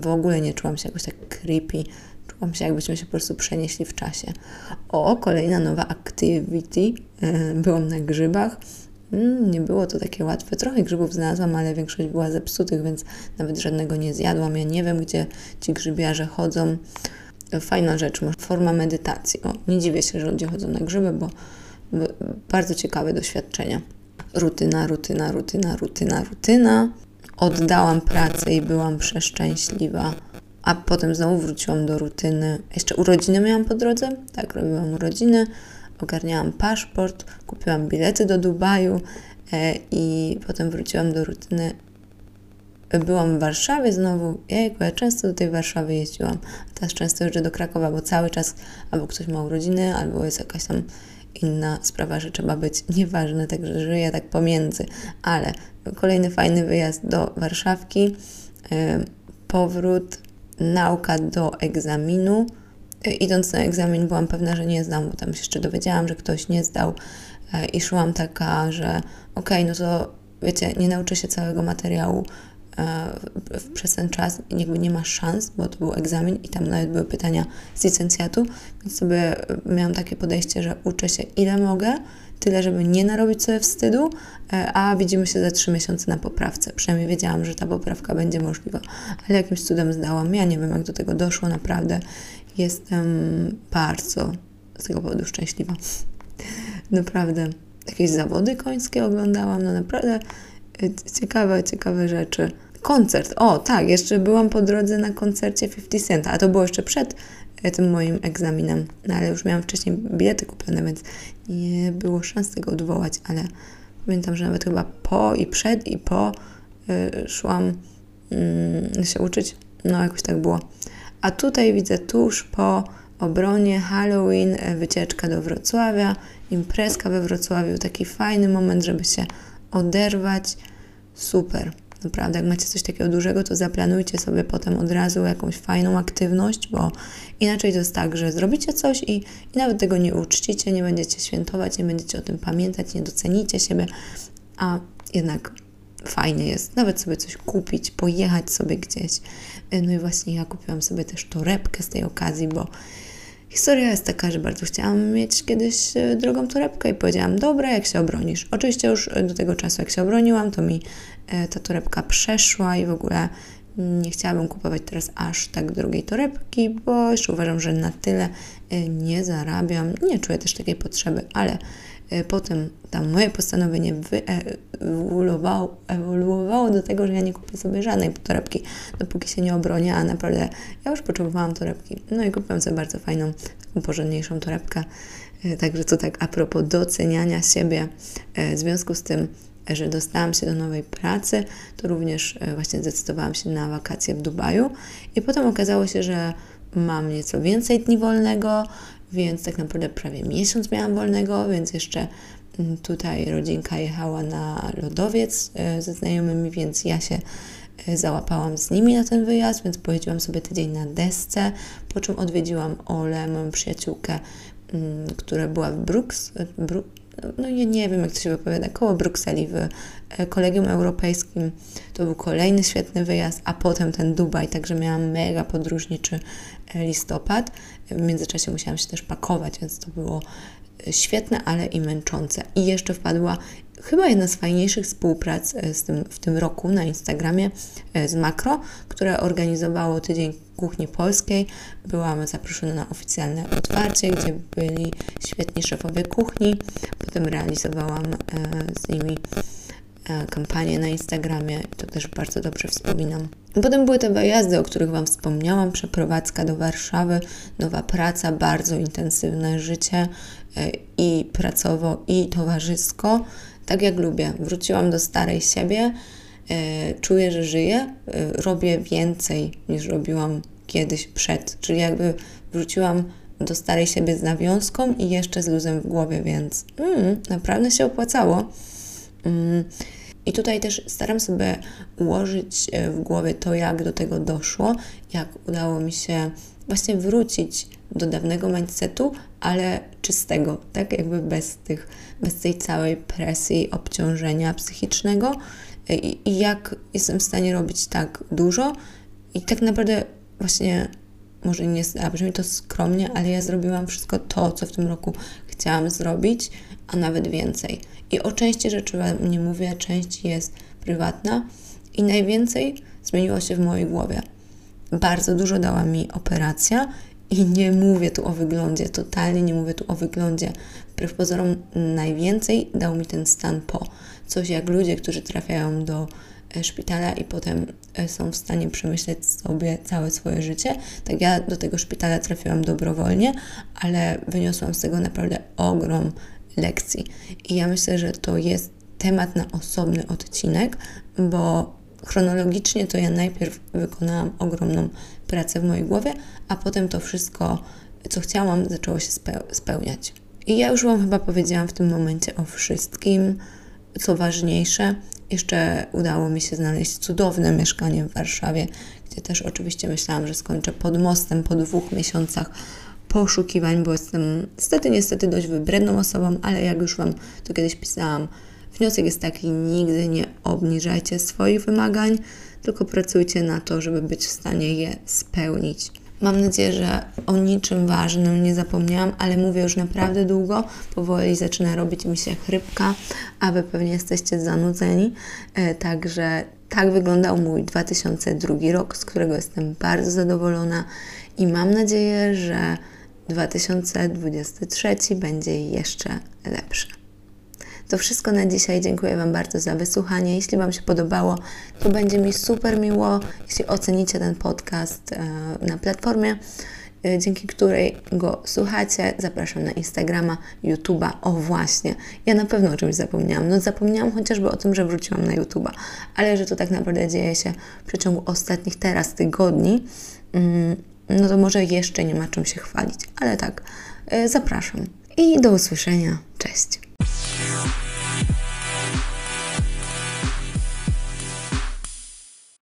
w ogóle nie czułam się jakoś tak creepy. Czułam się, jakbyśmy się po prostu przenieśli w czasie. O, kolejna nowa activity. E, byłam na grzybach. Mm, nie było to takie łatwe. Trochę grzybów znalazłam, ale większość była zepsutych, więc nawet żadnego nie zjadłam. Ja nie wiem, gdzie ci grzybiarze chodzą. Fajna rzecz, forma medytacji. O, nie dziwię się, że ludzie chodzą na grzyby, bo, bo bardzo ciekawe doświadczenia. Rutyna, rutyna, rutyna, rutyna, rutyna oddałam pracę i byłam przeszczęśliwa. A potem znowu wróciłam do rutyny. Jeszcze urodziny miałam po drodze. Tak, robiłam urodziny, ogarniałam paszport, kupiłam bilety do Dubaju e, i potem wróciłam do rutyny. byłam w Warszawie znowu. Jejku, ja często do tej Warszawy jeździłam. Teraz często jeżdżę do Krakowa, bo cały czas albo ktoś ma urodziny, albo jest jakaś tam inna sprawa, że trzeba być nieważne, także żyję tak pomiędzy. Ale kolejny fajny wyjazd do Warszawki, e, powrót, nauka do egzaminu. E, idąc na egzamin byłam pewna, że nie zdam, bo tam się jeszcze dowiedziałam, że ktoś nie zdał. E, i szłam taka, że okej, okay, no to wiecie, nie nauczę się całego materiału przez ten czas. Jakby nie ma szans, bo to był egzamin i tam nawet były pytania z licencjatu, więc sobie miałam takie podejście, że uczę się ile mogę, tyle, żeby nie narobić sobie wstydu, e, a widzimy się za trzy miesiące na poprawce. Przynajmniej wiedziałam, że ta poprawka będzie możliwa, ale jakimś cudem zdałam. Ja nie wiem, jak do tego doszło, naprawdę jestem bardzo z tego powodu szczęśliwa. Naprawdę. Jakieś zawody końskie oglądałam, no naprawdę e, ciekawe, ciekawe rzeczy. Koncert, o tak, jeszcze byłam po drodze na koncercie 50 Centa, a to było jeszcze przed e, tym moim egzaminem, no ale już miałam wcześniej bilety kupione, więc nie było szans tego odwołać, ale pamiętam, że nawet chyba po i przed i po y, szłam y, się uczyć, no jakoś tak było. A tutaj widzę tuż po obronie Halloween, e, wycieczka do Wrocławia, imprezka we Wrocławiu, taki fajny moment, żeby się oderwać. Super. Naprawdę, jak macie coś takiego dużego, to zaplanujcie sobie potem od razu jakąś fajną aktywność, bo inaczej to jest tak, że zrobicie coś i, i nawet tego nie uczcicie, nie będziecie świętować, nie będziecie o tym pamiętać, nie docenicie siebie, a jednak fajnie jest nawet sobie coś kupić, pojechać sobie gdzieś. No i właśnie ja kupiłam sobie też torebkę z tej okazji, bo Historia jest taka, że bardzo chciałam mieć kiedyś e, drogą torebkę i powiedziałam, dobra, jak się obronisz. Oczywiście już e, do tego czasu, jak się obroniłam, to mi ta torebka przeszła i w ogóle nie chciałabym kupować teraz aż tak drogiej torebki, bo jeszcze uważam, że na tyle nie zarabiam. Nie czuję też takiej potrzeby, ale E, potem tam moje postanowienie wyewoluowało ewoluowało do tego, że ja nie kupię sobie żadnej torebki, dopóki się nie obronię, a naprawdę ja już potrzebowałam torebki. No i kupiłam sobie bardzo fajną, porządniejszą torebkę. E, także to tak a propos doceniania siebie, e, w związku z tym, że dostałam się do nowej pracy, to również właśnie zdecydowałam się na wakacje w Dubaju. I potem okazało się, że mam nieco więcej dni wolnego, więc tak naprawdę prawie miesiąc miałam wolnego, więc jeszcze mm, tutaj rodzinka jechała na lodowiec e, ze znajomymi, więc ja się e, załapałam z nimi na ten wyjazd, więc pojeździłam sobie tydzień na desce, po czym odwiedziłam Olę, moją przyjaciółkę, mm, która była w Brooks, e, no ja nie wiem jak to się wypowiada, koło Brukseli w Kolegium Europejskim. To był kolejny świetny wyjazd, a potem ten Dubaj, także miałam mega podróżniczy listopad. W międzyczasie musiałam się też pakować, więc to było e, świetne, ale i męczące. I jeszcze wpadła chyba jedna z fajniejszych współprac e, tym, w tym roku na Instagramie e, z Makro, które organizowało Tydzień Kuchni Polskiej. Byłam zaproszona na oficjalne otwarcie, gdzie byli świetni szefowie kuchni. Potem realizowałam z nimi E, kampanię na Instagramie to też bardzo dobrze wspominam. Potem były te wyjazdy, o których Wam wspomniałam, przeprowadzka do Warszawy, nowa praca, bardzo intensywne życie e, i pracowo, i towarzysko, tak jak lubię. Wróciłam do starej siebie, e, czuję, że żyję, robię więcej niż robiłam kiedyś przed, czyli jakby wróciłam do starej siebie z nawiązką i jeszcze z luzem w głowie, więc mm, naprawdę się opłacało. Mm, I tutaj też staram sobie ułożyć e, w głowie to, jak do tego doszło, jak udało mi się właśnie wrócić do dawnego mindsetu, ale czystego, tak jakby bez tych, bez tej całej presji, obciążenia psychicznego i, i jak jestem w stanie robić tak dużo i tak naprawdę właśnie może nie, a brzmi to skromnie, ale ja zrobiłam wszystko to, co w tym roku chciałam zrobić, a nawet więcej. I o części rzeczy Wam nie mówię, część jest prywatna i najwięcej zmieniło się w mojej głowie. Bardzo dużo dała mi operacja i nie mówię tu o wyglądzie, totalnie nie mówię tu o wyglądzie. Wbrew pozorom najwięcej dał mi ten stan po. Coś jak ludzie, którzy trafiają do e, szpitala i potem e, są w stanie przemyśleć sobie całe swoje życie. Tak ja do tego szpitala trafiłam dobrowolnie, ale wyniosłam z tego naprawdę ogrom lekcji. I ja myślę, że to jest temat na osobny odcinek, bo chronologicznie to ja najpierw wykonałam ogromną pracę w mojej głowie, a potem to wszystko, co chciałam, zaczęło się spełniać. I ja już Wam chyba powiedziałam w tym momencie o wszystkim, co ważniejsze. Jeszcze udało mi się znaleźć cudowne mieszkanie w Warszawie, gdzie też oczywiście myślałam, że skończę pod mostem po dwóch miesiącach poszukiwań, bo jestem niestety, niestety dość wybredną osobą, ale jak już Wam to kiedyś pisałam, wniosek jest taki, nigdy nie obniżajcie swoich wymagań, tylko pracujcie na to, żeby być w stanie je spełnić. Mam nadzieję, że o niczym ważnym nie zapomniałam, ale mówię już naprawdę długo. Powoli zaczyna robić mi się chrypka, a Wy pewnie jesteście zanudzeni. E, także tak wyglądał mój 2002 rok, z którego jestem bardzo zadowolona i mam nadzieję, że 2023 będzie jeszcze lepszy. To wszystko na dzisiaj. Dziękuję Wam bardzo za wysłuchanie. Jeśli Wam się podobało, to będzie mi super miło, jeśli ocenicie ten podcast e, na platformie, e, dzięki której go słuchacie. Zapraszam na Instagrama, YouTube'a. O właśnie, ja na pewno o czymś zapomniałam. No zapomniałam chociażby o tym, że wróciłam na YouTube'a, ale że to tak naprawdę dzieje się w przeciągu ostatnich teraz tygodni. Mm, no to może jeszcze nie ma czym się chwalić, ale tak, e, zapraszam. I do usłyszenia. Cześć. Thank.